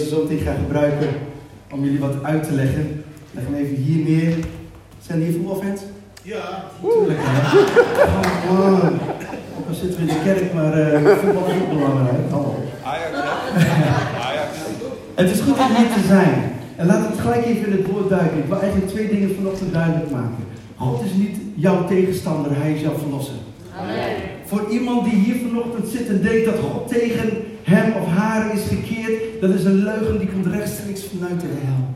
deze zondag ga gebruiken om jullie wat uit te leggen. Leg hem even hier neer. Zijn hier voetbalfans? Ja. Tuurlijk, hè? Oh, man. Ook al zitten we in de kerk, maar uh, voetbal is ook belangrijk. Hallo. Ajax, Ajax. Het is goed om hier te zijn. En laat het gelijk even in het woord duiken. Ik wil eigenlijk twee dingen vanochtend duidelijk maken. God is niet jouw tegenstander, hij is jouw verlosser. Amen. Voor iemand die hier vanochtend zit en denkt dat God tegen hem of haar is gekeerd, dat is een leugen die komt rechtstreeks vanuit de hel.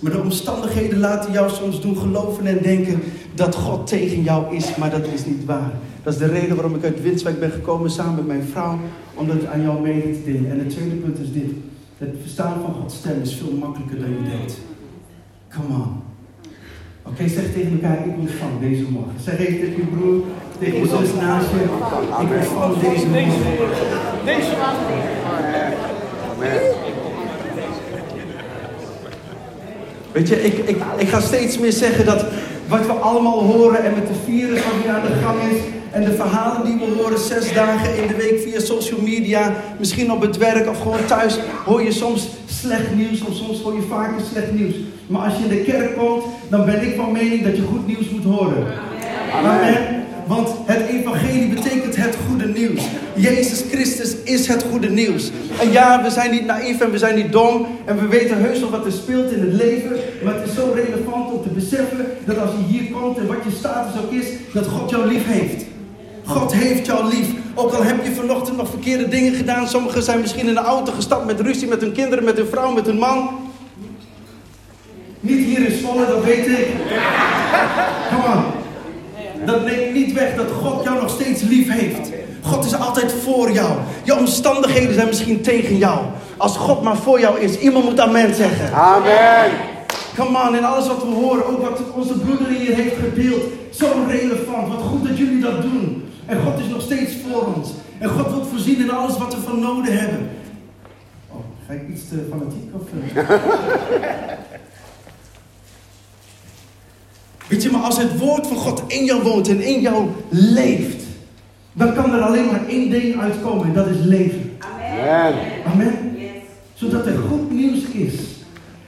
Maar de omstandigheden laten jou soms doen geloven en denken dat God tegen jou is, maar dat is niet waar. Dat is de reden waarom ik uit Winswijk ben gekomen samen met mijn vrouw, om dat aan jou mee te delen. En het tweede punt is dit. Het verstaan van Gods stem is veel makkelijker dan je denkt. Come on. Oké, zeg tegen elkaar, ik ontvang deze morgen. Zeg even tegen je broer, tegen je zus naast je, ik ontvang deze morgen. Deze man. Weet je, ik, ik, ik ga steeds meer zeggen dat wat we allemaal horen en met de virus wat hier aan de gang is en de verhalen die we horen zes dagen in de week via social media, misschien op het werk of gewoon thuis, hoor je soms slecht nieuws of soms hoor je vaker slecht nieuws. Maar als je in de kerk komt, dan ben ik van mening dat je goed nieuws moet horen. Amen. Want het evangelie betekent het goede nieuws. Jezus Christus is het goede nieuws. En ja, we zijn niet naïef en we zijn niet dom. En we weten heus wel wat er speelt in het leven. Maar het is zo relevant om te beseffen dat als je hier komt en wat je status ook is, dat God jou lief heeft. God heeft jou lief. Ook al heb je vanochtend nog verkeerde dingen gedaan. Sommigen zijn misschien in de auto gestapt met ruzie met hun kinderen, met hun vrouw, met hun man. Niet hier in Zwolle, dat weet ik. Come on. Dat neemt niet weg dat God jou nog steeds lief heeft. God is altijd voor jou. Je omstandigheden zijn misschien tegen jou. Als God maar voor jou is, iemand moet amen zeggen. Amen. Come on, en alles wat we horen, ook wat onze broeder hier heeft gedeeld, zo relevant. Wat goed dat jullie dat doen. En God is nog steeds voor ons. En God wil voorzien in alles wat we van nodig hebben. Oh, ga ik iets te fanatiek of... eh? Weet je, maar als het woord van God in jou woont en in jou leeft, dan kan er alleen maar één ding uitkomen en dat is leven. Amen. Amen. Zodat er goed nieuws is.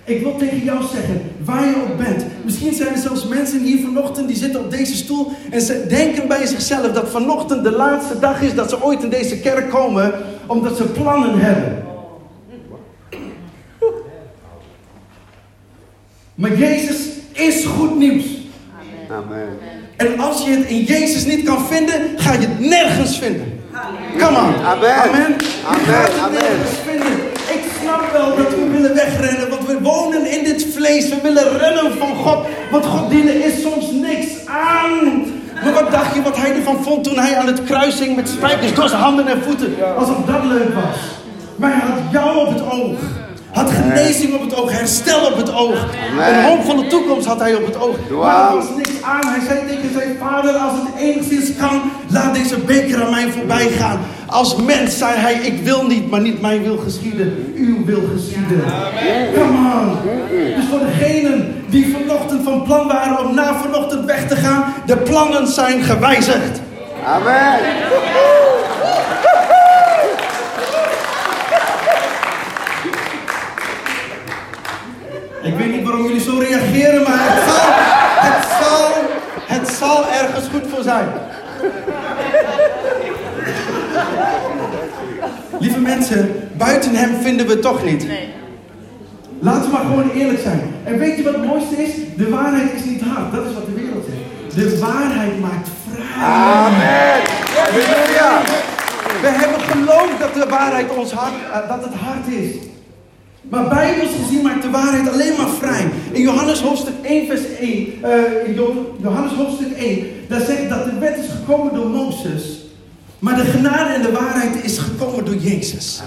Ik wil tegen jou zeggen, waar je ook bent. Misschien zijn er zelfs mensen hier vanochtend die zitten op deze stoel en ze denken bij zichzelf dat vanochtend de laatste dag is dat ze ooit in deze kerk komen, omdat ze plannen hebben. Maar Jezus is goed nieuws. Amen. En als je het in Jezus niet kan vinden, ga je het nergens vinden. Come on. Amen. Amen. Je gaat het nergens vinden. Ik snap wel dat we willen wegrennen, want we wonen in dit vlees. We willen rennen van God, want God dienen is soms niks aan. Maar wat dacht je wat hij ervan vond toen hij aan het kruis hing met spijkers door zijn handen en voeten? Alsof dat leuk was. Maar hij had jou op het oog. Had genezing op het oog, herstel op het oog. Amen. Een hoop van de toekomst had hij op het oog. Maar Wauw. er was niks aan. Hij zei tegen zijn vader, als het enigszins kan, laat deze beker aan mij voorbij gaan. Als mens zei hij, ik wil niet, maar niet mijn wil geschieden, uw wil geschieden. Come on. Dus voor degenen die vanochtend van plan waren om na vanochtend weg te gaan, de plannen zijn gewijzigd. Amen. Waarom jullie zo reageren, maar het zal, het zal, het zal ergens goed voor zijn. Lieve mensen, buiten hem vinden we het toch niet. Laten we maar gewoon eerlijk zijn. En weet je wat het mooiste is? De waarheid is niet hard. Dat is wat de wereld zegt. De waarheid maakt vrij. Amen. Halleluja. We hebben geloofd dat de waarheid ons hart, eh, dat het hard is. Maar bijbels gezien maakt de waarheid alleen maar vrij. In Johannes hoofdstuk 1 vers 1, eh, in Jo- Johannes hoofdstuk 1, daar zegt dat de wet is gekomen door Mozes. Maar de genade en de waarheid is gekomen door Jezus.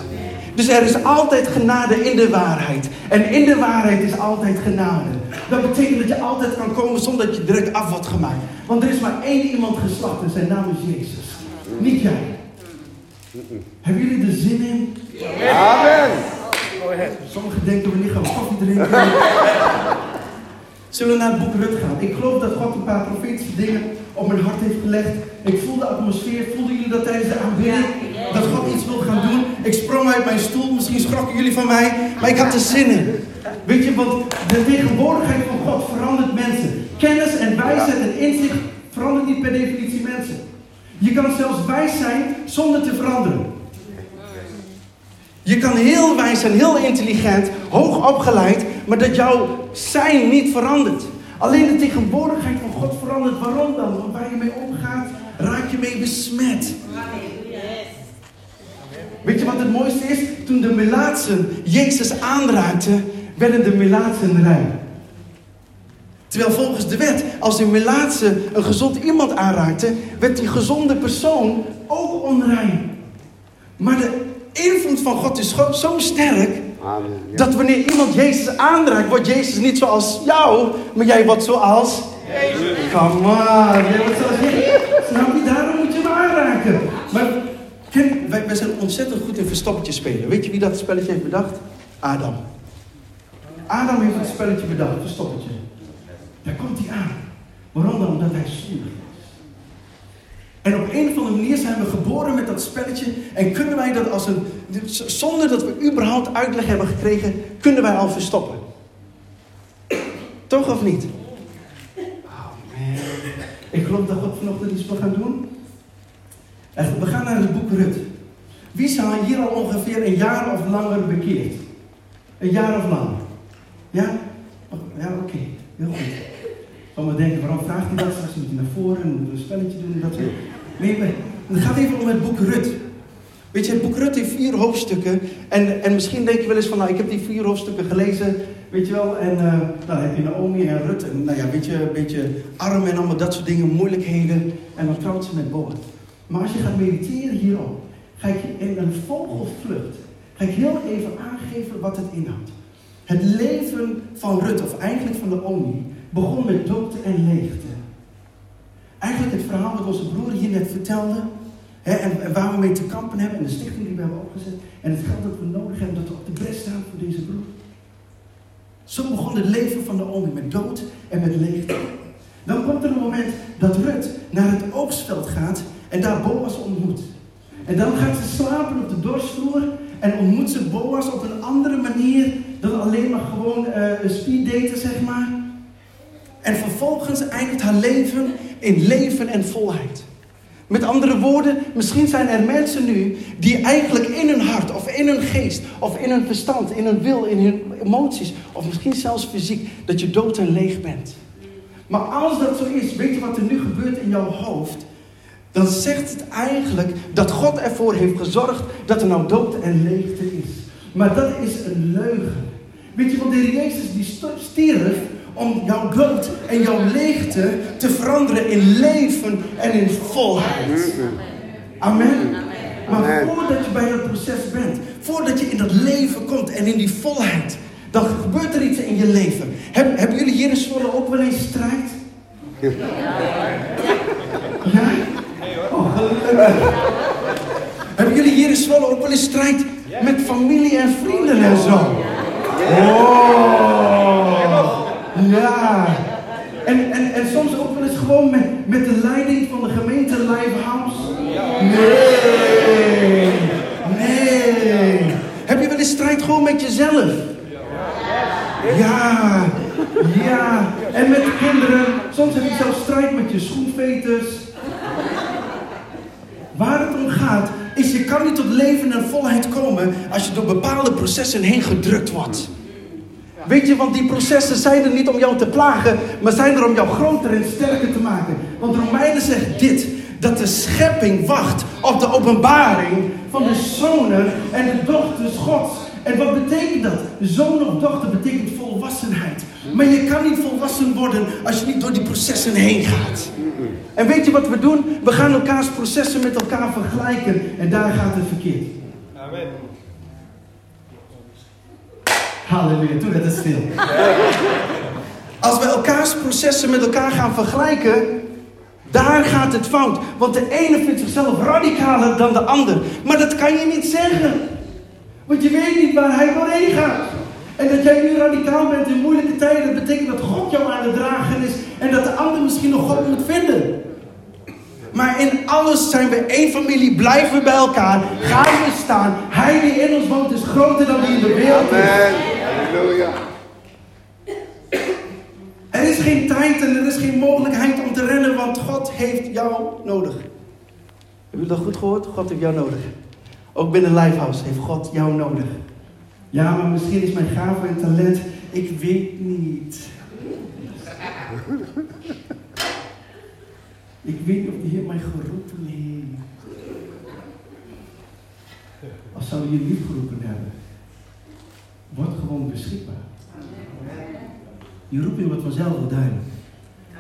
Dus er is altijd genade in de waarheid. En in de waarheid is altijd genade. Dat betekent dat je altijd kan komen zonder dat je direct af wordt gemaakt. Want er is maar één iemand geslacht en zijn naam is Jezus. Niet jij. Hebben jullie er zin in? Amen. Sommigen denken we koffie drinken. Zullen we naar het boek Rut gaan? Ik geloof dat God een paar profetische dingen op mijn hart heeft gelegd. Ik voel de atmosfeer. Voelden jullie dat tijdens de aanbidding? Dat God iets wil gaan doen? Ik sprong uit mijn stoel. Misschien schrokken jullie van mij. Maar ik had er zin in. Weet je, want de tegenwoordigheid van God verandert mensen. Kennis en wijsheid en inzicht verandert niet per definitie mensen. Je kan zelfs wijs zijn zonder te veranderen. Je kan heel wijs zijn, heel intelligent, hoog opgeleid, maar dat jouw zijn niet verandert. Alleen de tegenwoordigheid van God verandert. Waarom dan? Want waar je mee omgaat, raak je mee besmet. Weet je wat het mooiste is? Toen de melaatsen Jezus aanraakten, werden de melaatsen rein. Terwijl volgens de wet, als de melaatse een gezond iemand aanraakte, werd die gezonde persoon ook onrein. Maar de invloed van God is zo sterk, Amen. Ja. dat wanneer iemand Jezus aanraakt, wordt Jezus niet zoals jou, maar jij wordt zoals Jezus. Come on, jij wordt zoals Jezus. Snap je? Daarom moet je hem aanraken. Maar ken, wij, wij zijn ontzettend goed in verstoppertje spelen. Weet je wie dat spelletje heeft bedacht? Adam. Adam heeft het spelletje bedacht, verstoppertje. Daar komt hij aan. Waarom dan? Omdat hij zondig is. En op een manier zijn we geboren met dat spelletje. En kunnen wij dat als een. Zonder dat we überhaupt uitleg hebben gekregen, kunnen wij al verstoppen. Toch of niet? Oh man. Ik geloof dat God vanochtend iets wil gaan doen. We gaan naar het boek Rut. Wie zou hier al ongeveer een jaar of langer bekeerd? Een jaar of langer? Ja? Ja, oké. Heel goed. Sommigen denken, waarom vraagt hij dat? Straks moet hij naar voren en moet een spelletje doen en dat soort. Nee, het gaat even om het boek Rut. Weet je, het boek Rut heeft vier hoofdstukken. En, en misschien denk je wel eens van, nou, ik heb die vier hoofdstukken gelezen. Weet je wel, en eh, dan heb je Naomi en Rut. En nou ja, weet je, een beetje arm en allemaal dat soort dingen, moeilijkheden. En dan trouwt ze met Boas. Maar als je gaat mediteren hierop, ga ik in een vogelvlucht, ga ik heel even aangeven wat het inhoudt. Het leven van Rut, of eigenlijk van Naomi, begon met dood en leegte. Eigenlijk het verhaal wat onze broer hier net vertelde. En, en waar we mee te kampen hebben. En de stichting die we hebben opgezet. En het geld dat we nodig hebben. Dat we op de bres staan voor deze broer. Zo begon het leven van Naomi. Met dood en met leegte. Dan komt er een moment dat Rut naar het oogstveld gaat. En daar Boas ontmoet. En dan gaat ze slapen op de dorsvloer. En ontmoet ze Boas op een andere manier. Dan alleen maar gewoon eh een speeddaten zeg maar. En vervolgens eindigt haar leven in leven en volheid. Met andere woorden, misschien zijn er mensen nu die eigenlijk in hun hart of in hun geest of in hun verstand, in hun wil, in hun emoties of misschien zelfs fysiek, dat je dood en leeg bent. Maar als dat zo is, weet je wat er nu gebeurt in jouw hoofd? Dan zegt het eigenlijk dat God ervoor heeft gezorgd dat er nou dood en leegte is. Maar dat is een leugen. Weet je, want de Jezus die stierf om jouw dood en jouw leegte te veranderen in leven en in volheid. Amen. Maar voordat je bij dat proces bent, voordat je in dat leven komt en in die volheid, dan gebeurt er iets in je leven. Heb, hebben jullie hier in Zwolle ook wel eens strijd? Ja? Oh, gelukkig. Hebben jullie hier in Zwolle ook wel eens strijd met familie en vrienden en zo? Oh, ja. En, en, en soms ook wel eens gewoon met, met de leiding van de gemeente Livehouse? Nee, nee. Heb je wel eens strijd gewoon met jezelf? Ja, ja. En met kinderen. Soms heb je zelfs strijd met je schoenveters. Waar het om gaat, is je kan niet tot leven en volheid komen als je door bepaalde processen heen gedrukt wordt. Weet je, want die processen zijn er niet om jou te plagen, maar zijn er om jou groter en sterker te maken. Want Romeinen zegt dit, dat de schepping wacht op de openbaring van de zonen en de dochters Gods. En wat betekent dat? Zoon of dochter betekent volwassenheid. Maar je kan niet volwassen worden als je niet door die processen heen gaat. En weet je wat we doen? We gaan elkaars processen met elkaar vergelijken en daar gaat het verkeerd. Amen. Halleluja, toen werd het stil. Als we elkaars processen met elkaar gaan vergelijken, daar gaat het fout. Want de ene vindt zichzelf radicaler dan de ander. Maar dat kan je niet zeggen. Want je weet niet waar hij doorheen gaat. En dat jij nu radicaal bent in moeilijke tijden, dat betekent dat God jou aan het dragen is en dat de ander misschien nog God moet vinden. Maar in alles zijn we één familie, blijven we bij elkaar, gaan we staan. Hij die in ons woont is groter dan die in de wereld is. Halleluja. Er is geen tijd en er is geen mogelijkheid om te rennen, want God heeft jou nodig. Hebben jullie dat goed gehoord? God heeft jou nodig. Ook binnen Lifehouse heeft God jou nodig. Ja, maar misschien is mijn gave en talent, ik weet niet. Ik weet niet of de Heer mij geroepen heeft. Als zou je niet geroepen hebben, word gewoon beschikbaar. Je roeping wordt vanzelf wel duidelijk.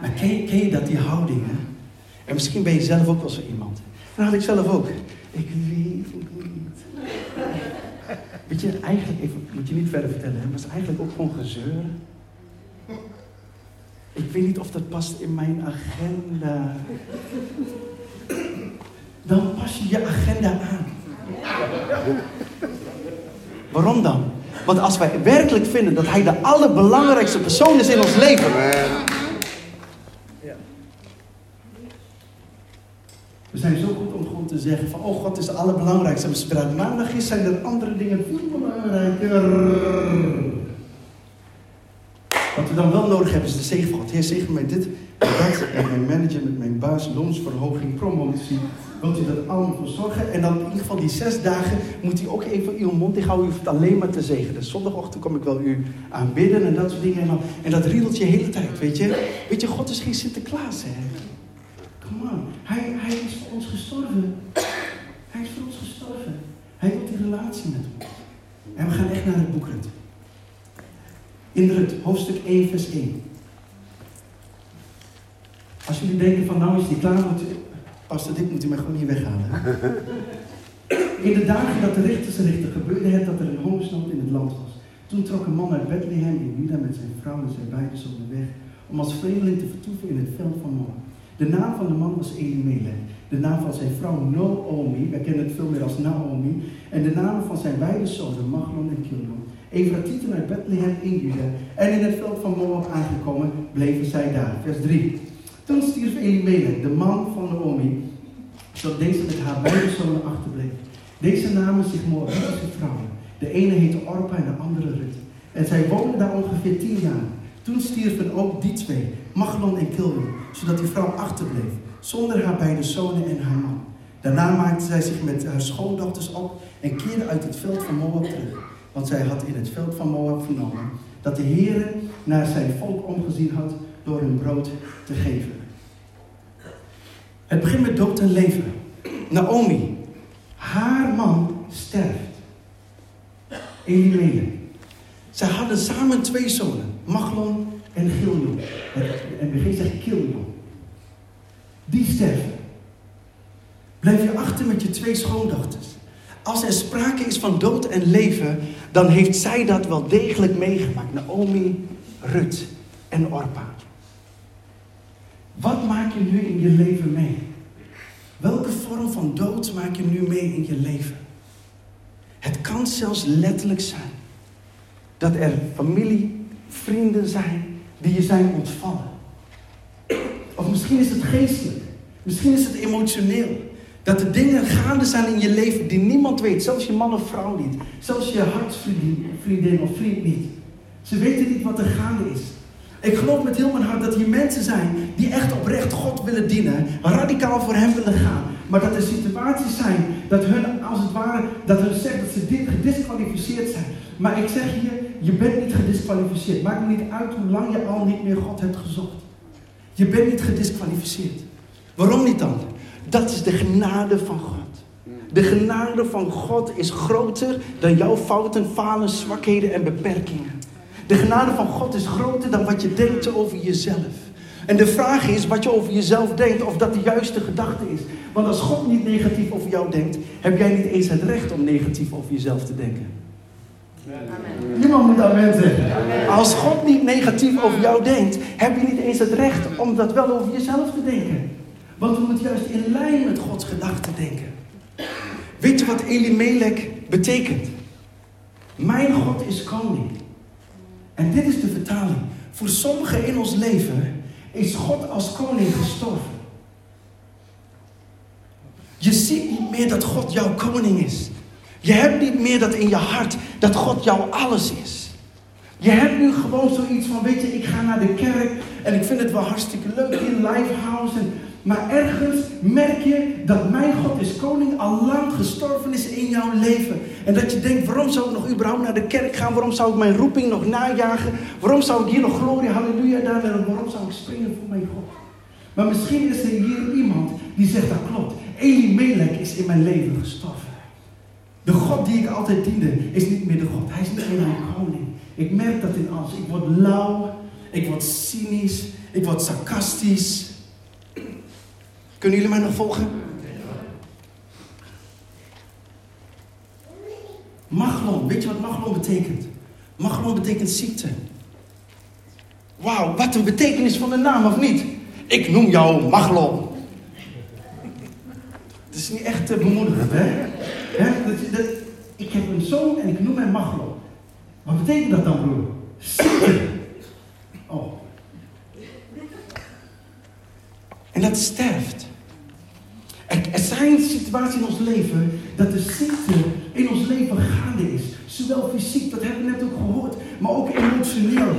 Maar ken je, je dat, die houding? En misschien ben je zelf ook wel zo iemand. Dat had ik zelf ook. Ik weet het niet. Weet je, eigenlijk, even, moet je niet verder vertellen, maar het is eigenlijk ook gewoon gezeur. Ik weet niet of dat past in mijn agenda. Dan pas je je agenda aan. Waarom dan? Want als wij werkelijk vinden dat Hij de allerbelangrijkste persoon is in ons leven. We zijn zo goed om gewoon te zeggen van, oh God is het allerbelangrijkste. Eruit maandag is, zijn er andere dingen veel belangrijker. Wat we dan wel nodig hebben is de zegen van God. Heer, zegen mij dit, dat, met mijn manager, met mijn baas, loonsverhoging, promotie. Wilt u dat allemaal voor zorgen? En dan in ieder geval die zes dagen moet u ook even uw mond dicht houden. U alleen maar te zegenen. Dus zondagochtend kom ik wel u aanbidden en dat soort dingen. En, en dat riedelt je hele tijd, weet je. Weet je, God is geen Sinterklaas, hè. Come on. Hij, hij is voor ons gestorven. Hij is voor ons gestorven. Hij wil die relatie met ons. En we gaan echt naar het boek Rut. In Rut, hoofdstuk 1, vers 1. Als jullie denken van nou is die klaar, moet pastor dit moet u mij gewoon niet weghalen. In de dagen dat de richters richten gebeurde het dat er een hongersnood in het land was. Toen trok een man uit Bethlehem in Juda met zijn vrouw en zijn beide zonen weg om als vreemdeling te vertoeven in het veld van Moab. De naam van de man was Elimelech. De naam van zijn vrouw Noomi, wij kennen het veel meer als Naomi. En de namen van zijn beide zonen, Maglon en Kilon. Efratieten uit Bethlehem in Juda. En in het veld van Moab aangekomen, bleven zij daar. Vers 3. Toen stierf Elimelech, de man van Naomi, zodat deze met haar beide zonen achterbleef. Deze namen zich Moabitische vrouwen. De ene heette Orpa en de andere Rut. En zij woonden daar ongeveer tien jaar. Toen stierven ook die twee, Maglon en Kiljon, zodat die vrouw achterbleef, zonder haar beide zonen en haar man. Daarna maakte zij zich met haar schoondochters op en keerde uit het veld van Moab terug. Want zij had in het veld van Moab vernomen dat de Heere naar zijn volk omgezien had door hun brood te geven. Het begint met dood en leven. Naomi, haar man sterft. Elimelech. Zij hadden samen twee zonen, Maglon en Giljon. En begin zegt Kiljon. Die sterven. Blijf je achter met je twee schoondochters. Als er sprake is van dood en leven, dan heeft zij dat wel degelijk meegemaakt. Naomi, Rut en Orpa. Wat maak je nu in je leven mee? Welke vorm van dood maak je nu mee in je leven? Het kan zelfs letterlijk zijn dat er familie, vrienden zijn die je zijn ontvallen. Of misschien is het geestelijk, misschien is het emotioneel. Dat er dingen gaande zijn in je leven die niemand weet, zelfs je man of vrouw niet, zelfs je hartsvriendin vriendin of vriend niet. Ze weten niet wat er gaande is. Ik geloof met heel mijn hart dat hier mensen zijn die echt oprecht God willen dienen, radicaal voor Hem willen gaan. Maar dat er situaties zijn dat hun, als het ware, dat hun zegt dat ze gedisqualificeerd zijn. Maar ik zeg je, je bent niet gedisqualificeerd. Maakt niet uit hoe lang je al niet meer God hebt gezocht. Je bent niet gedisqualificeerd. Waarom niet dan? Dat is de genade van God. De genade van God is groter dan jouw fouten, falen, zwakheden en beperkingen. De genade van God is groter dan wat je denkt over jezelf. En de vraag is wat je over jezelf denkt, of dat de juiste gedachte is. Want als God niet negatief over jou denkt, heb jij niet eens het recht om negatief over jezelf te denken. Amen. Niemand moet amen zeggen. Als God niet negatief over jou denkt, heb je niet eens het recht om dat wel over jezelf te denken. Want we moeten juist in lijn met Gods gedachten denken. Weet je wat Elimelech betekent? Mijn God is koning. En dit is de vertaling. Voor sommigen in ons leven is God als koning gestorven. Je ziet niet meer dat God jouw koning is. Je hebt niet meer dat in je hart dat God jouw alles is. Je hebt nu gewoon zoiets van, weet je, ik ga naar de kerk en ik vind het wel hartstikke leuk in Lifehouse. En, maar ergens merk je dat mijn God is koning al lang gestorven is in jouw leven. En dat je denkt, waarom zou ik nog überhaupt naar de kerk gaan? Waarom zou ik mijn roeping nog najagen? Waarom zou ik hier nog glorie, halleluja daar en waarom zou ik springen voor mijn God? Maar misschien is er hier iemand die zegt, dat klopt. Eli Melek is in mijn leven gestorven. De God die ik altijd diende is niet meer de God. Hij is niet meer mijn koning. Ik merk dat in alles. Ik word lauw, ik word cynisch, ik word sarcastisch. Kunnen jullie mij nog volgen? Maglon, weet je wat maglon betekent? Maglon betekent ziekte. Wauw, wat een betekenis van de naam, of niet? Ik noem jou Maglon. Het is niet echt uh, bemoedigend, hè? hè? Dat, dat, ik heb een zoon en ik noem hem Maglon. Wat betekent dat dan, broer? Ziekte. Oh. En dat sterft. Er, er zijn situaties in ons leven dat de ziekte in ons leven gaande is. Zowel fysiek, dat hebben we net ook gehoord, maar ook emotioneel.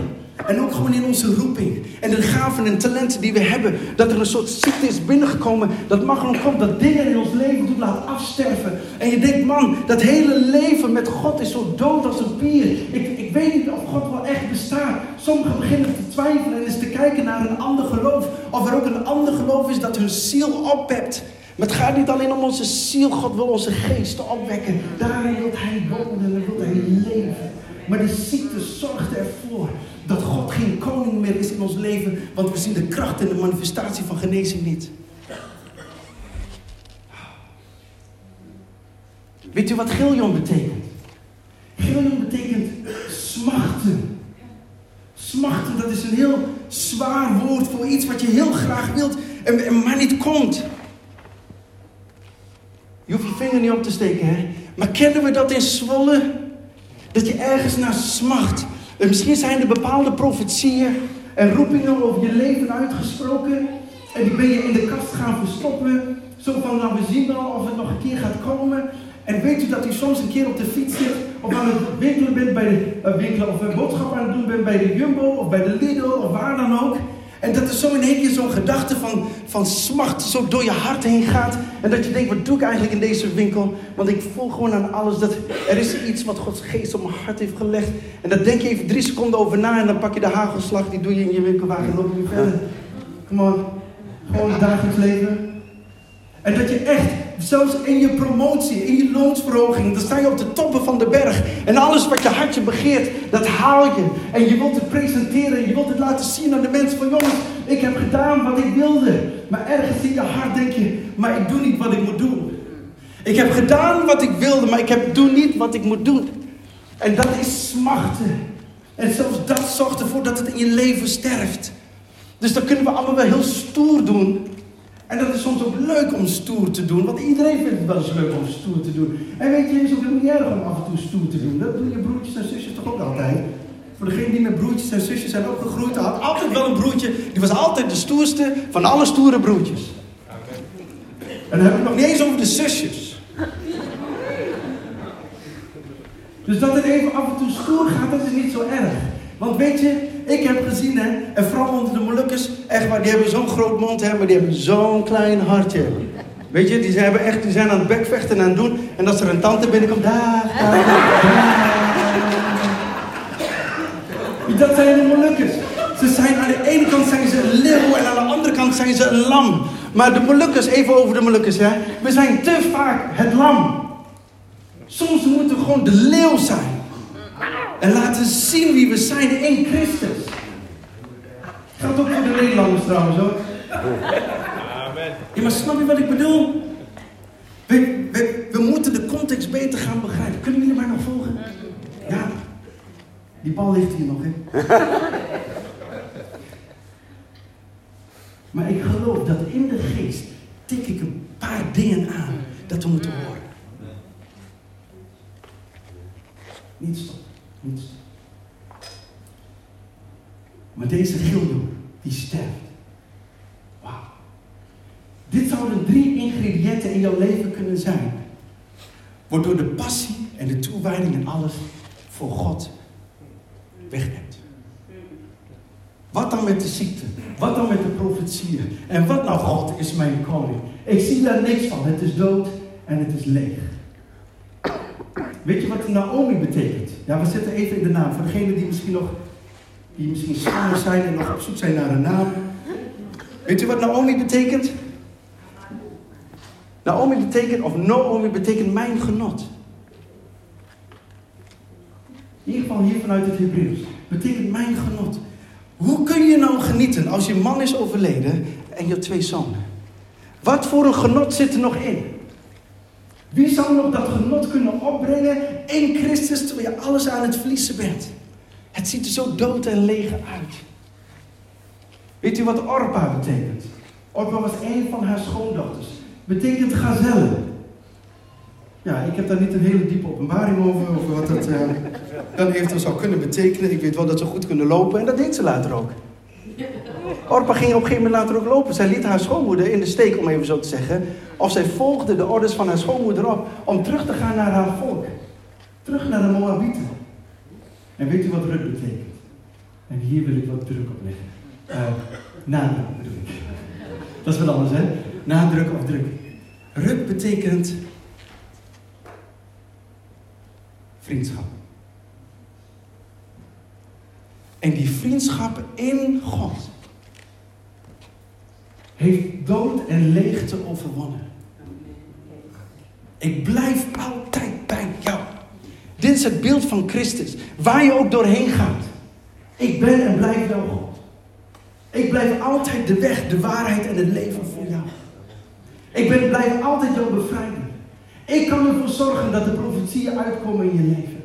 En ook gewoon in onze roeping. En de gaven en talenten die we hebben. Dat er een soort ziekte is binnengekomen. Dat mag nog komt. Dat dingen in ons leven doet laat afsterven. En je denkt, man, dat hele leven met God is zo dood als een pier. Ik, ik weet niet of God wel echt bestaat. Sommigen beginnen te twijfelen en eens te kijken naar een ander geloof. Of er ook een ander geloof is dat hun ziel oppept. Maar het gaat niet alleen om onze ziel. God wil onze geesten opwekken. Daarin wil hij wonen en wil hij leven. Maar de ziekte zorgt ervoor dat God geen koning meer is in ons leven, want we zien de kracht en de manifestatie van genezing niet. Weet u wat Giljon betekent? Giljon betekent smachten. Smachten, dat is een heel zwaar woord voor iets wat je heel graag wilt en maar niet komt. Je hoeft je vinger niet op te steken, hè? Maar kennen we dat in Zwolle? Dat je ergens naar smacht. En misschien zijn er bepaalde profetieën en roepingen over je leven uitgesproken. En die ben je in de kast gaan verstoppen. Zo van, nou we zien wel of het nog een keer gaat komen. En weet u dat u soms een keer op de fiets zit of aan het winkelen bent bij de uh, of een boodschap aan het doen bent bij de Jumbo of bij de Lidl of waar dan ook. En dat er zo in één keer zo'n gedachte van, van smacht zo door je hart heen gaat. En dat je denkt, wat doe ik eigenlijk in deze winkel? Want ik voel gewoon aan alles dat er is iets wat Gods geest op mijn hart heeft gelegd. En daar denk je even drie seconden over na en dan pak je de hagelslag, die doe je in je winkelwagen en loop je verder. Come on. Gewoon dagelijks leven. En dat je echt, zelfs in je promotie, in je loonsverhoging, dan sta je op de toppen van de berg. En alles wat je hartje begeert, dat haal je. En je wilt het presenteren, je wilt het laten zien aan de mensen van jongens, ik heb gedaan wat ik wilde. Maar ergens in je hart denk je, maar ik doe niet wat ik moet doen. Ik heb gedaan wat ik wilde, maar ik heb, doe niet wat ik moet doen. En dat is smachten. En zelfs dat zorgt ervoor dat het in je leven sterft. Dus dan kunnen we allemaal wel heel stoer doen. En dat is soms ook leuk om stoer te doen, want iedereen vindt het wel eens leuk om stoer te doen. En weet je, het is ook niet erg om af en toe stoer te doen. Dat doen je broertjes en zusjes toch ook altijd? Voor degenen die met broertjes en zusjes zijn opgegroeid, had altijd wel een broertje, die was altijd de stoerste van alle stoere broertjes. En dan heb ik nog niet eens over de zusjes. Dus dat het even af en toe stoer gaat, dat is niet zo erg. Want weet je, ik heb gezien, hè, en vooral onder de Molukkers, echt waar, die hebben zo'n groot mond, hè, maar die hebben zo'n klein hartje. Weet je, die zijn, hebben echt, die zijn aan het bekvechten en aan het doen. En als er een tante binnenkomt, daar, daar, daar. Dat zijn de Molukkers. Ze zijn aan de ene kant zijn ze een leeuw en aan de andere kant zijn ze een lam. Maar de Molukkers, even over de Molukkers, ja. We zijn te vaak het lam. Soms moeten we gewoon de leeuw zijn. En laten zien wie we zijn in Christus. Geldt ook voor de Nederlanders trouwens hoor. Amen. Ja, maar snap je wat ik bedoel? We, we, we moeten de context beter gaan begrijpen. Kunnen jullie mij nog volgen? Ja. Die bal ligt hier nog, hè? Maar ik geloof dat in de geest tik ik een paar dingen aan dat we moeten horen. Niet stoppen. Niet stoppen. Maar deze Giljo, die sterft. Wauw. Dit zouden drie ingrediënten in jouw leven kunnen zijn. Waardoor de passie en de toewijding en alles voor God wegneemt. Wat dan met de ziekte? Wat dan met de profetieën? En wat nou, God is mijn koning? Ik zie daar niks van. Het is dood en het is leeg. Weet je wat Naomi betekent? Ja, we zetten even in de naam. Voor degenen die misschien nog, die misschien zwanger zijn en nog op zoek zijn naar een naam. Weet u wat Naomi betekent? Naomi betekent, of Naomi betekent mijn genot. In ieder geval hier vanuit het Hebreeuws. Betekent mijn genot. Hoe kun je nou genieten als je man is overleden en je twee zonen? Wat voor een genot zit er nog in? Wie zou nog dat genot kunnen opbrengen in Christus terwijl je alles aan het verliezen bent? Het ziet er zo dood en leeg uit. Weet u wat Orpa betekent? Orpa was een van haar schoondochters. Betekent gazelle. Ja, ik heb daar niet een hele diepe openbaring over, over wat dat uh, dan eventueel zou kunnen betekenen. Ik weet wel dat ze goed kunnen lopen en dat deed ze later ook. Orpa ging op een gegeven moment later ook lopen. Zij liet haar schoonmoeder in de steek, om even zo te zeggen. Of zij volgde de orders van haar schoonmoeder op om terug te gaan naar haar volk. Terug naar de Moabieten. En weet u wat ruk betekent? En hier wil ik wat druk op leggen. Uh, nadruk. Dat is wat anders, hè? Nadruk of druk. Ruk betekent vriendschap. En die vriendschap in God heeft dood en leegte overwonnen. Ik blijf altijd bij jou. Dit is het beeld van Christus, waar je ook doorheen gaat. Ik ben en blijf jouw God. Ik blijf altijd de weg, de waarheid en het leven voor jou. Ik ben, blijf altijd jouw bevrijder. Ik kan ervoor zorgen dat de profetieën uitkomen in je leven.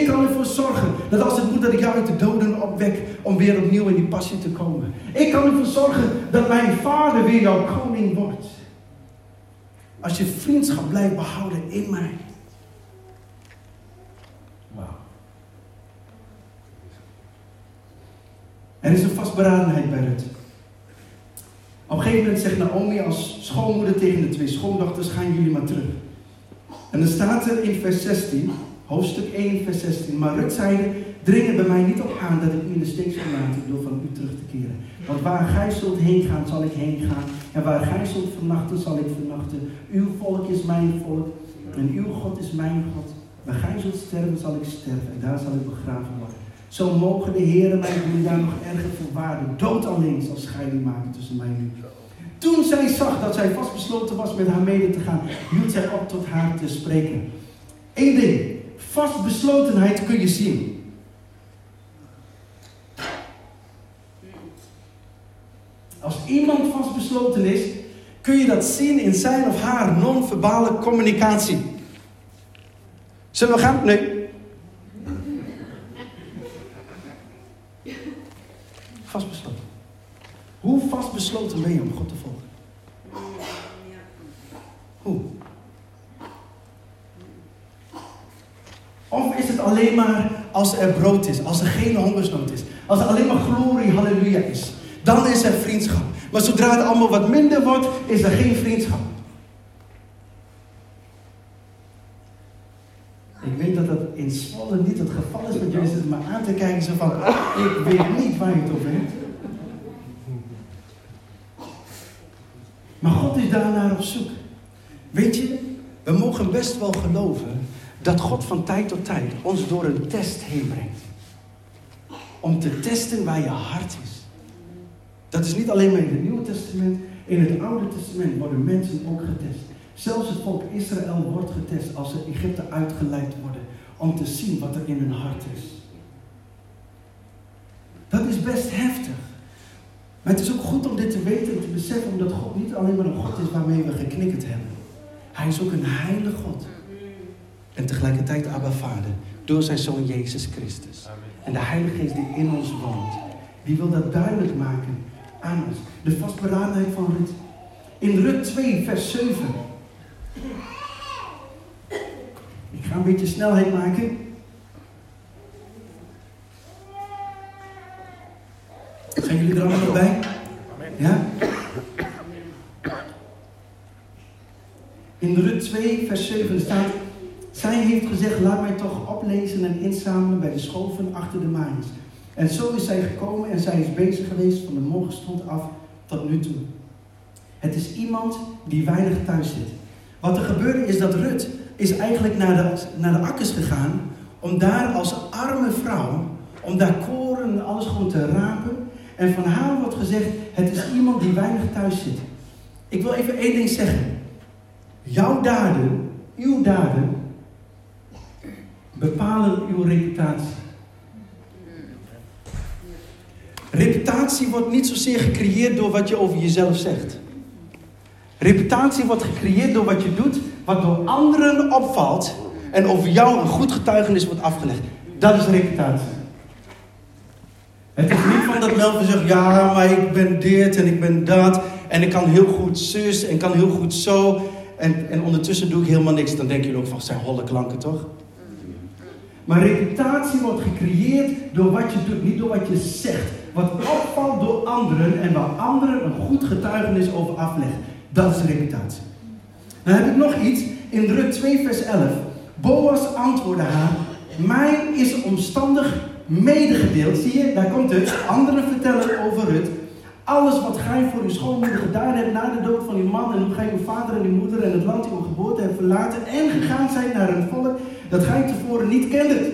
Ik kan ervoor zorgen dat als het moet dat ik jou uit de doden opwek om weer opnieuw in die passie te komen. Ik kan ervoor zorgen dat mijn vader weer jouw koning wordt. Als je vriendschap blijft behouden in mij. Wauw. Er is een vastberadenheid bij het. Op een gegeven moment zegt Naomi als schoonmoeder tegen de twee schoondochters: gaan jullie maar terug. En dan staat er in vers 16, hoofdstuk 1, vers 16. Maar Rut zeide, dring er bij mij niet op aan dat ik u in de steek zal laten door van u terug te keren. Want waar gij zult heen gaan, zal ik heen gaan. En waar gij zult vernachten, zal ik vernachten. Uw volk is mijn volk en uw God is mijn God. Waar gij zult sterven, zal ik sterven en daar zal ik begraven worden. Zo mogen de heren mij doen daar nog erger voor waarde. Dood alleen zal scheiding maken tussen mij en u. Toen zij zag dat zij vastbesloten was met haar mede te gaan, hield zij op tot haar te spreken. Eén ding, vastbeslotenheid kun je zien. Als iemand vastbesloten is, kun je dat zien in zijn of haar non-verbale communicatie. Zullen we gaan? Nee. Vastbesloten. Hoe vastbesloten ben je om God te volgen? Hoe? Of is het alleen maar als er brood is, als er geen hongersnood is, als er alleen maar glorie, halleluja is? Dan is er vriendschap. Maar zodra het allemaal wat minder wordt, is er geen vriendschap. Ik weet dat dat in Zwolle niet het geval is, want jullie zitten me aan te kijken zo van, ik weet niet waar je het over hebt. Maar God is daarnaar op zoek. Weet je, we mogen best wel geloven dat God van tijd tot tijd ons door een test heen brengt. Om te testen waar je hart is. Dat is niet alleen maar in het Nieuwe Testament. In het Oude Testament worden mensen ook getest. Zelfs het volk Israël wordt getest als ze Egypte uitgeleid worden. Om te zien wat er in hun hart is. Dat is best heftig. Maar het is ook goed om dit te weten en te beseffen, omdat God niet alleen maar een God is waarmee we geknikkerd hebben. Hij is ook een heilige God. En tegelijkertijd Abba Vader, door zijn Zoon Jezus Christus. En de Heilige Geest die in ons woont, die wil dat duidelijk maken aan ons. De vastberadenheid van Rut. In Rut 2, vers 7. Ik ga een beetje snelheid maken. Zijn jullie er allemaal nog bij? Ja? In Rut 2, vers 7 staat... Heeft gezegd, laat mij toch oplezen en inzamelen bij de schoven achter de maaiers. En zo is zij gekomen en zij is bezig geweest van de morgenstond af tot nu toe. Het is iemand die weinig thuis zit. Wat er gebeurde is dat Rut is eigenlijk naar de, naar de akkers gegaan om daar als arme vrouw, om daar koren en alles gewoon te rapen. En van haar wordt gezegd, het is iemand die weinig thuis zit. Ik wil even één ding zeggen. Jouw daden, uw daden, bepalen uw reputatie. Reputatie wordt niet zozeer gecreëerd door wat je over jezelf zegt. Reputatie wordt gecreëerd door wat je doet, wat door anderen opvalt en over jou een goed getuigenis wordt afgelegd. Dat is reputatie. Het is niet van dat Melvin zegt, ja, maar ik ben dit en ik ben dat. En ik kan heel goed zus en kan heel goed zo. En, en ondertussen doe ik helemaal niks. Dan denken jullie ook van, zijn holle klanken toch? Maar reputatie wordt gecreëerd door wat je doet, niet door wat je zegt. Wat opvalt door anderen en waar anderen een goed getuigenis over afleggen. Dat is reputatie. Dan heb ik nog iets in Rut 2, vers 11. Boas antwoordde haar: Mij is omstandig medegedeeld. Zie je, daar komt het. Anderen vertellen over Rut. Alles wat gij voor uw schoonmoeder gedaan hebt na de dood van uw man en hoe gij uw vader en uw moeder en het land uw geboorte hebt verlaten en gegaan zijt naar een volk dat gij tevoren niet kendet.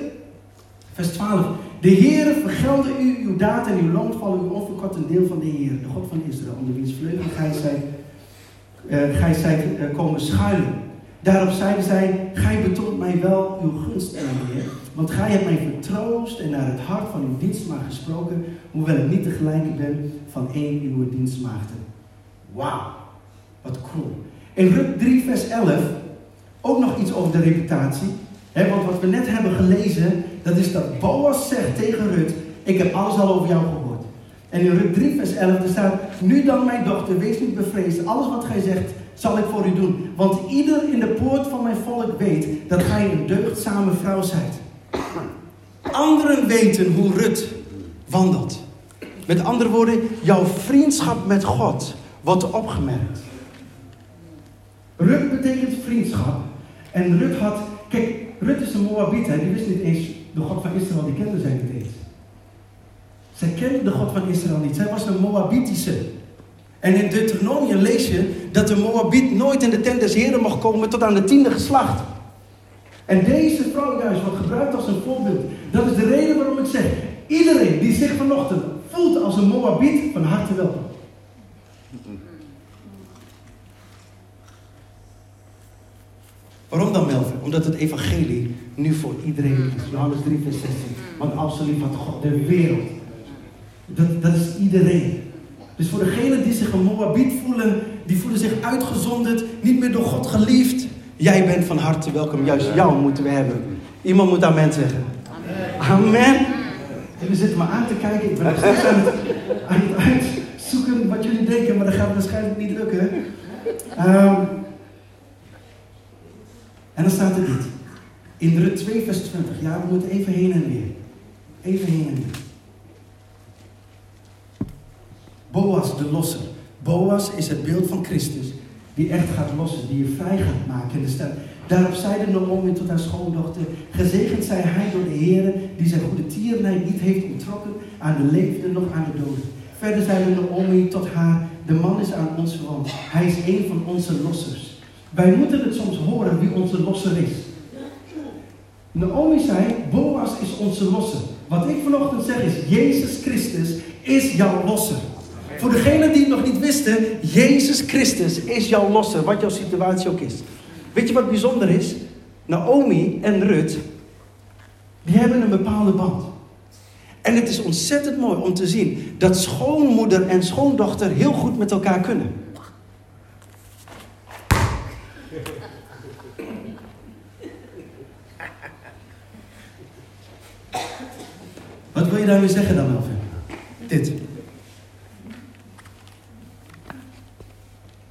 Vers 12. De Heere vergelde u uw daad en uw loon vallen u onverkort een deel van de Heer, de God van Israël, onder wiens vleugel gij zijt, uh, gij zijt uh, komen schuilen. Daarop zeiden zij, gij betoont mij wel uw gunst, Heer, want gij hebt mij vertroost en naar het hart van uw dienstmaagd gesproken, hoewel ik niet tegelijk ben van één uw dienstmaagden. Wauw, wat cool. In Rut 3, vers 11, ook nog iets over de reputatie. Want wat we net hebben gelezen, dat is dat Boas zegt tegen Rut, ik heb alles al over jou gehoord. En in Rut 3, vers 11, er staat, nu dan mijn dochter, wees niet bevreesd. Alles wat gij zegt, zal ik voor u doen. Want ieder in de poort van mijn volk weet dat gij een deugdzame vrouw zijt. Anderen weten hoe Rut wandelt. Met andere woorden, jouw vriendschap met God wordt opgemerkt. Rut betekent vriendschap. En Rut had, kijk, Rut is een die wist niet eens, de God van Israël, die kende zij niet eens. Zij kende de God van Israël niet. Zij was een Moabitische. En in Deuteronomium lees je dat de Moabit nooit in de tent des Heren mag komen tot aan de tiende geslacht. En deze vrouw juist wordt gebruikt als een voorbeeld. Dat is de reden waarom ik zeg, iedereen die zich vanochtend voelt als een Moabit, van harte welkom. Waarom dan Melvin? Omdat het evangelie nu voor iedereen is. Johannes 3 vers 16. Want als lief had God de wereld. Dat, dat is iedereen. Dus voor degenen die zich een Moabit voelen, die voelen zich uitgezonderd, niet meer door God geliefd. Jij bent van harte welkom. Juist jou moeten we hebben. Iemand moet amen zeggen. Amen. amen. Jullie zitten me aan te kijken. Ik ben nog steeds aan het, aan het uitzoeken wat jullie denken, maar dat gaat waarschijnlijk niet lukken. Um, en dan staat er dit. In Rut 2 vers 20. Ja, we moeten even heen en weer. Even heen en weer. Boas de losser. Boas is het beeld van Christus. Die echt gaat lossen. Die je vrij gaat maken. De Daarop zeide Naomi tot haar schoondochter. Gezegend zij hij door de Heer. Die zijn goede tierenheid niet heeft ontrokken. Aan de levenden nog aan de doden. Verder zeide Naomi tot haar. De man is aan ons verwant. Hij is een van onze lossers. Wij moeten het soms horen wie onze losser is. Naomi zei, Boas is onze losser. Wat ik vanochtend zeg is, Jezus Christus is jouw losser. Voor degenen die het nog niet wisten, Jezus Christus is jouw losser, wat jouw situatie ook is. Weet je wat bijzonder is? Naomi en Rut, die hebben een bepaalde band. En het is ontzettend mooi om te zien dat schoonmoeder en schoondochter heel goed met elkaar kunnen. Wat wil je daarmee zeggen dan, Melvin? Dit.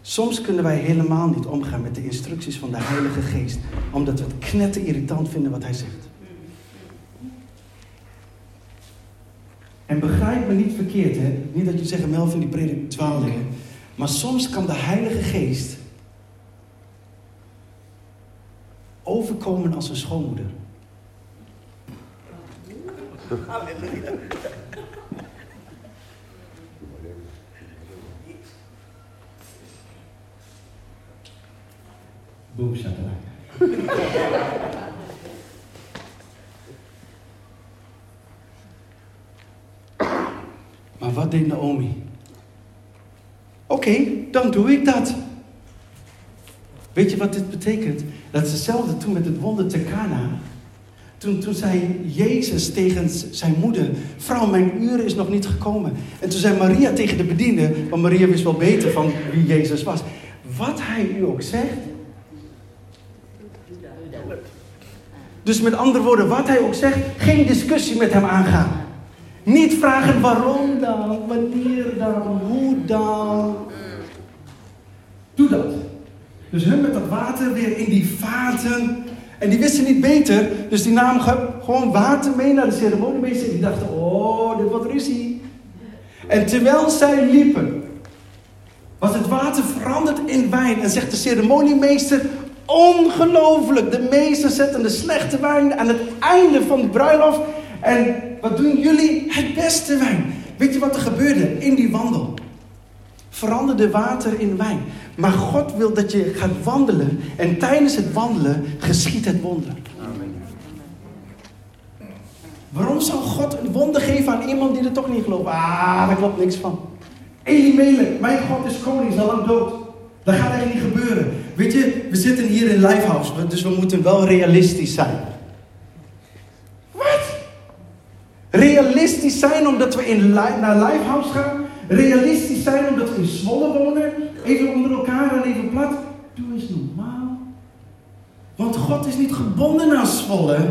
Soms kunnen wij helemaal niet omgaan met de instructies van de Heilige Geest, omdat we het knetter irritant vinden wat hij zegt. En begrijp me niet verkeerd, hè? Niet dat je zegt, Melvin die predikt dwaalingen. Maar soms kan de Heilige Geest overkomen als een schoonmoeder. Boom, shakalaka. Maar wat deed Naomi? Oké, dan doe ik dat. Weet je wat dit betekent? Dat is hetzelfde toen met het wonder te Cana. Toen, toen zei Jezus tegen zijn moeder: Vrouw, mijn uur is nog niet gekomen. En toen zei Maria tegen de bediende, want Maria wist wel beter van wie Jezus was. Wat hij u ook zegt. Dus met andere woorden, wat hij ook zegt, geen discussie met hem aangaan. Niet vragen waarom dan, wanneer dan, hoe dan. Doe dat. Dus hun met dat water weer in die vaten. En die wisten niet beter, dus die namen ge- gewoon water mee naar de ceremoniemeester. Die dachten, oh, dit wordt ruzie. En terwijl zij liepen, was het water veranderd in wijn. En zegt de ceremoniemeester, ongelooflijk. De meester zetten de slechte wijn aan het einde van de bruiloft. En wat doen jullie? Het beste wijn. Weet je wat er gebeurde in die wandel? Veranderde water in wijn. Maar God wil dat je gaat wandelen. En tijdens het wandelen geschiet het wonder. Waarom zou God een wonder geven aan iemand die er toch niet gelooft? Ah, daar klopt niks van. Elimelech, mijn God is koning, is al lang dood. Dat gaat eigenlijk niet gebeuren. Weet je, we zitten hier in Lifehouse, dus we moeten wel realistisch zijn. Wat? Realistisch zijn omdat we in naar Lifehouse gaan? Realistisch zijn omdat we in Zwolle wonen? Even onder elkaar en even plat? Doe eens normaal. Want God is niet gebonden aan Zwolle.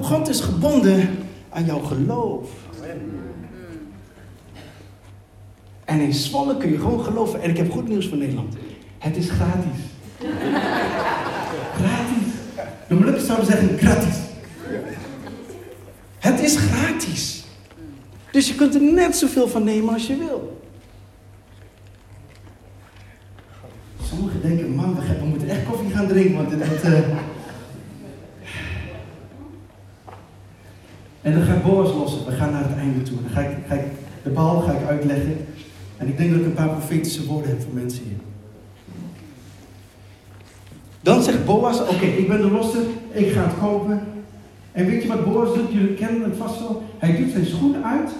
God is gebonden aan jouw geloof. En in Zwolle kun je gewoon geloven. En ik heb goed nieuws voor Nederland. Het is gratis. gratis. De Molukkers zouden zeggen gratis. Het is gratis. Dus je kunt er net zoveel van nemen als je wil. Sommigen denken, man, we, moeten echt koffie gaan drinken, want dit wordt... eh, En dan gaat Boas lossen. We gaan naar het einde toe. Dan ga ik, ga ik, de bal ga ik uitleggen. En ik denk dat ik een paar profetische woorden heb voor mensen hier. Dan zegt Boas, oké, ik ben de losser, ik ga het kopen. En weet je wat Boas doet? Jullie kennen het vast wel. Hij doet zijn schoen uit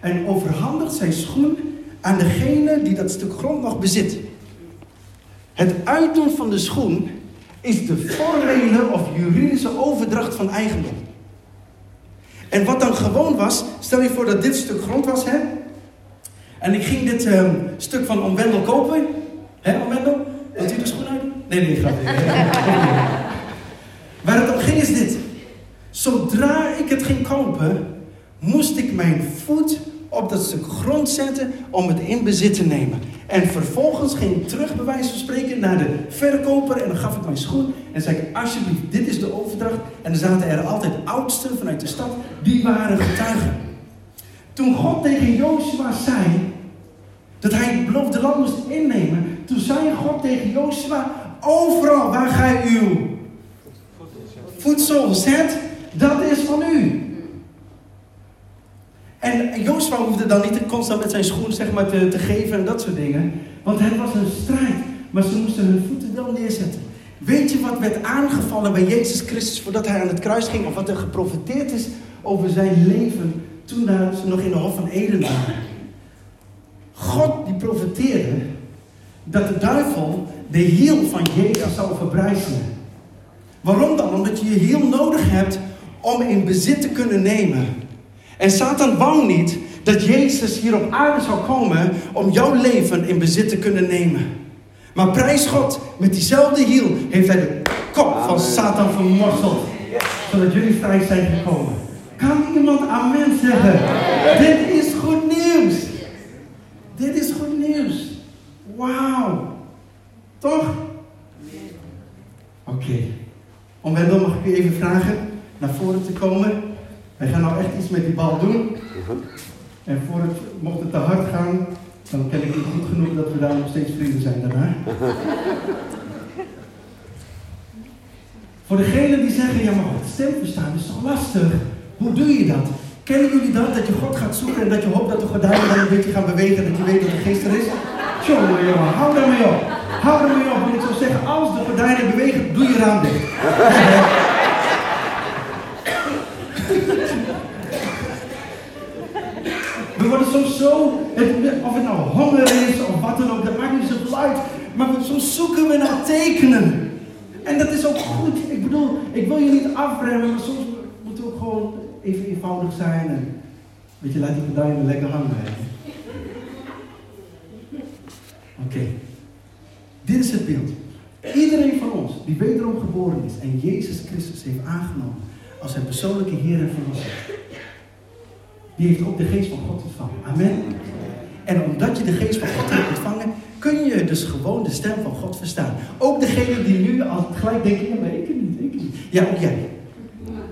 en overhandigt zijn schoen aan degene die dat stuk grond nog bezit. Het uitdoen van de schoen is de formele of juridische overdracht van eigendom. En wat dan gewoon was, stel je voor dat dit stuk grond was, hè? En ik ging dit ehm, stuk van Oom Wendel kopen. Hè, Oom Wendel? Wilt u de schoen uitdoen? Nee, nee, grapje. Waar het om ging is dit. Zodra ik het ging kopen, moest ik mijn voet op dat stuk grond zetten om het in bezit te nemen. En vervolgens ging ik terug, bij wijze van spreken, naar de verkoper en dan gaf ik mijn schoen en zei ik, alsjeblieft, dit is de overdracht. En er zaten er altijd oudsten vanuit de stad, die waren getuigen. Toen God tegen Jozua zei dat hij het beloofde land moest innemen, toen zei God tegen Jozua, overal waar gij uw voedsel zet, dat is van u. En Jozua hoefde dan niet constant met zijn schoen zeg maar, te, te geven en dat soort dingen. Want het was een strijd. Maar ze moesten hun voeten wel neerzetten. Weet je wat werd aangevallen bij Jezus Christus voordat hij aan het kruis ging? Of wat er geprofiteerd is over zijn leven toen ze nog in de Hof van Eden waren? God die profeteerde dat de duivel de hiel van Jezus zou verbrijzelen. Waarom dan? Omdat je je hiel nodig hebt om in bezit te kunnen nemen. En Satan wou niet dat Jezus hier op aarde zou komen om jouw leven in bezit te kunnen nemen. Maar prijs God, met diezelfde hiel heeft hij de kop van. Satan vermorseld. Zodat jullie vrij zijn gekomen. Kan iemand amen zeggen? Dit is goed nieuws. Dit is goed nieuws. Wauw. Toch? Oké. Om Wendel mag ik u even vragen naar voren te komen. Wij gaan nou echt iets met die bal doen. En voor het, mocht het te hard gaan, dan ken ik hem goed genoeg dat we daar nog steeds vrienden zijn daarna. Voor degenen die zeggen, ja maar God, stem verstaan is toch lastig? Hoe doe je dat? Kennen jullie dat? Dat je God gaat zoeken en dat je hoopt dat de gordijnen dan een beetje gaan bewegen, dat je weet dat de geest er is? Jongen, jongen, hou daarmee op. Hou daarmee op. Want ik zou zeggen, als de gordijnen bewegen, doe je raam dicht. We worden soms zo, het- of het nou honger is of wat dan ook, dat maakt niet zoveel uit. Maar we- soms zoeken we naar tekenen. En dat is ook goed. Ik bedoel, ik wil je niet afremmen, maar soms moeten we ook gewoon even eenvoudig zijn. En, weet je, laat die gordijnen lekker hangen. Oké. Dit is het beeld. Iedereen van ons die wederom geboren is en Jezus Christus heeft aangenomen als zijn persoonlijke Heer en Verlosser, die heeft ook de geest van God ontvangen. Amen. En omdat je de geest van God hebt ontvangen, kun je dus gewoon de stem van God verstaan. Ook degene die nu al gelijk denken, ja maar ik niet, ik niet. Ja, ook jij.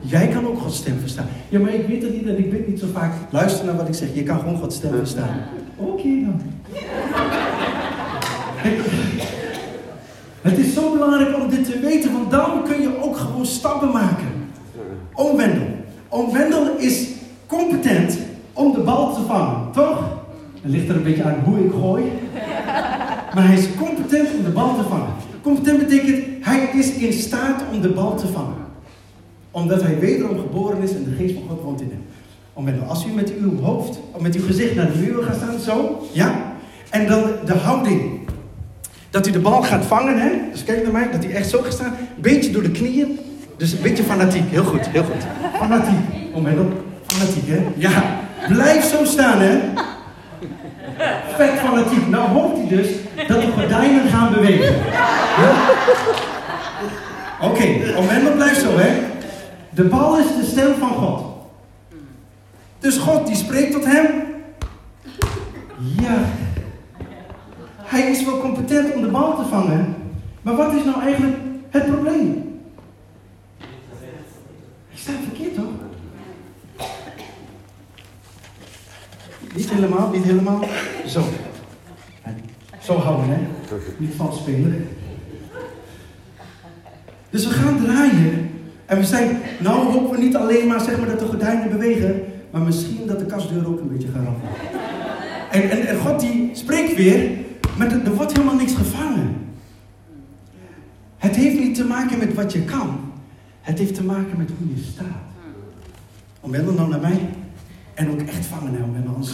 Jij kan ook Gods stem verstaan. Ja, maar ik weet het niet en ik weet niet zo vaak. Luister naar wat ik zeg. Je kan gewoon Gods stem verstaan. Oké dan. Het is zo belangrijk om dit te weten, want dan kun je ook gewoon stappen maken. Oom Wendel. Oom Wendel is competent om de bal te vangen, toch? Ligt er een beetje aan hoe ik gooi. Maar hij is competent om de bal te vangen. Competent betekent, hij is in staat om de bal te vangen. Omdat hij wederom geboren is en de geest van God woont in hem. Oom Wendel, als u met uw hoofd, of met uw gezicht naar de muur gaat staan, zo, ja? En dan de houding. Dat u de bal gaat vangen, hè? Dus kijk naar mij, dat hij echt zo gaat staan. Beetje door de knieën. Dus een beetje fanatiek. Heel goed, heel goed. Fanatiek. Om en op. Fanatiek, hè? Ja. Blijf zo staan, hè? Vet fanatiek. Nou hoopt hij dus dat de gordijnen gaan bewegen. Ja? Oké, om en op blijf zo, hè? De bal is de stem van God. Dus God die spreekt tot hem. Ja, hij is wel competent om de bal te vangen. Maar wat is nou eigenlijk het probleem? Hij staat verkeerd toch? Niet helemaal, niet helemaal. Zo. Zo houden, hè? Niet vals spelen. Dus we gaan draaien. En we zijn, nou hopen we niet alleen maar, zeg maar dat de gordijnen bewegen, maar misschien dat de kastdeur ook een beetje gaat raffelen. En, en, en God die spreekt weer, maar er, er wordt helemaal niks gevangen. Het heeft niet te maken met wat je kan. Het heeft te maken met hoe je staat. Omwendel nou naar mij. En ook echt vangen, hè. Anders...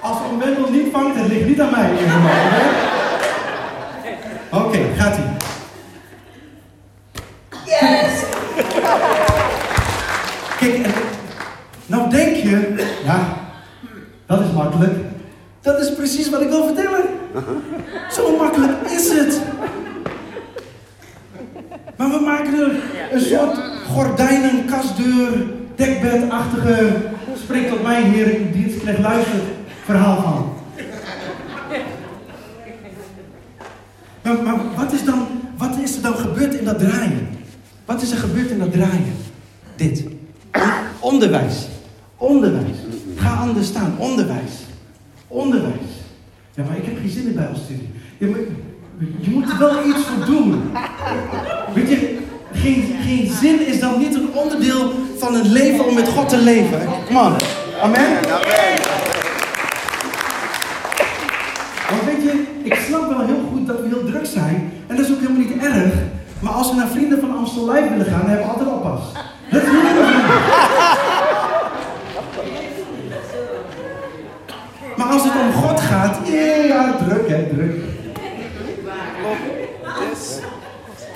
Als omwendel niet vangt, het ligt niet aan mij. oké? Oké, gaat ie. Yes! Kijk, en nou denk je, ja, dat is makkelijk. Dat is precies wat ik wil vertellen. Zo makkelijk is het. Maar we maken er een soort gordijnen, kastdeur, dekbedachtige, spreek tot mij, heer, uw dienstknecht, luister, verhaal van. Maar, wat, is dan, wat is er dan gebeurd in dat draaien? Wat is er gebeurd in dat draaien? Dit. Onderwijs. Onderwijs. Ga anders staan. Onderwijs. Onderwijs. Ja, maar ik heb geen zin in bijbelstudie. Ja, maar je moet er wel iets voor doen. Weet je, geen, geen zin is dan niet een onderdeel van het leven om met God te leven. Kom on. Amen. Want weet je, ik snap wel heel goed dat we heel druk zijn. En dat is ook helemaal niet erg. Maar als we naar Vrienden van Amstel Live willen gaan, dan hebben we altijd oppas. Dat is niet Als het om God gaat, ja, ja, druk hè, druk.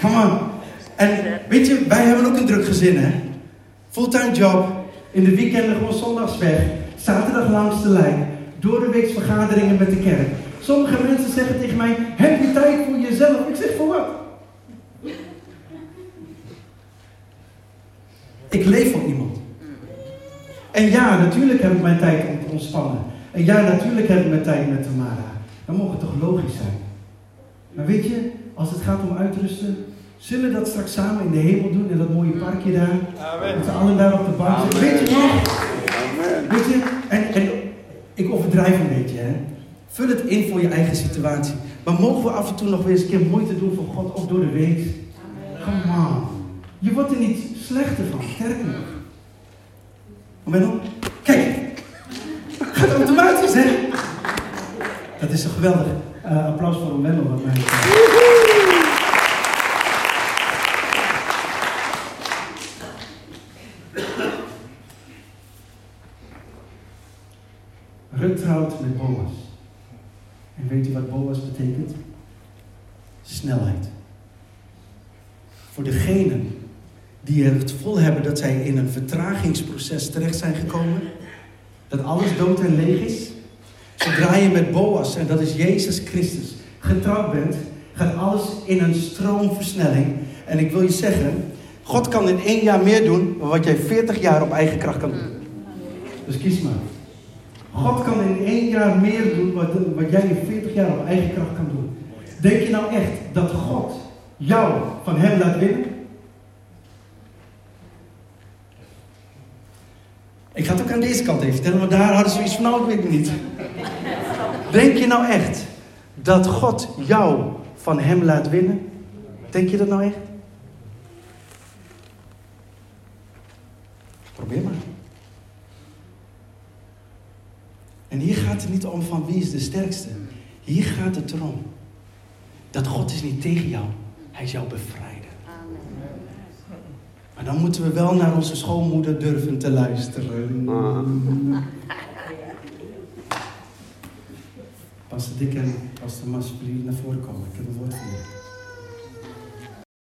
Come on. En weet je, wij hebben ook een druk gezin hè. Fulltime job, in de weekenden gewoon zondags weg, zaterdag langs de lijn, door de week vergaderingen met de kerk. Sommige mensen zeggen tegen mij, heb je tijd voor jezelf? Ik zeg, voor wat? Ik leef voor iemand. En ja, natuurlijk heb ik mijn tijd om te ontspannen. En ja, natuurlijk heb ik mijn tijd met Tamara. Dat mogen toch logisch zijn. Maar weet je, als het gaat om uitrusten, Zullen we dat straks samen in de hemel doen, in dat mooie parkje daar? Amen. Met z'n allen daar op de bank. Amen. Weet je nog? Amen. Weet je, en, en ik overdrijf een beetje, hè. Vul het in voor je eigen situatie. Maar mogen we af en toe nog weer eens een keer moeite doen voor God, ook door de week? Come on. Je wordt er niet slechter van, sterker nog. Kijk. Automatisch, hè? Dat is toch geweldig. Eh, applaus voor Menno, wat mij. Rut met Boas. En weet u wat Boas betekent? Snelheid. Voor degenen die het vol hebben dat zij in een vertragingsproces terecht zijn gekomen, dat alles dood en leeg is, zodra je met Boas, en dat is Jezus Christus, getrouwd bent, gaat alles in een stroomversnelling. En ik wil je zeggen, God kan in één jaar meer doen dan wat jij 40 jaar op eigen kracht kan doen. Dus kies maar. God kan in één jaar meer doen wat, wat jij in 40 jaar op eigen kracht kan doen. Denk je nou echt dat God jou van hem laat winnen? Ik ga het ook aan deze kant even vertellen, want daar hadden ze iets van, nou ik weet het niet. Denk je nou echt dat God jou van hem laat winnen? Denk je dat nou echt? Probeer maar. En hier gaat het niet om van wie is de sterkste. Hier gaat het erom dat God is niet tegen jou. Hij is jou bevrijden. Maar dan moeten we wel naar onze schoonmoeder durven te luisteren. Pastor Dick en Pastor Mas, naar voren komen. Ik heb een woord voor je.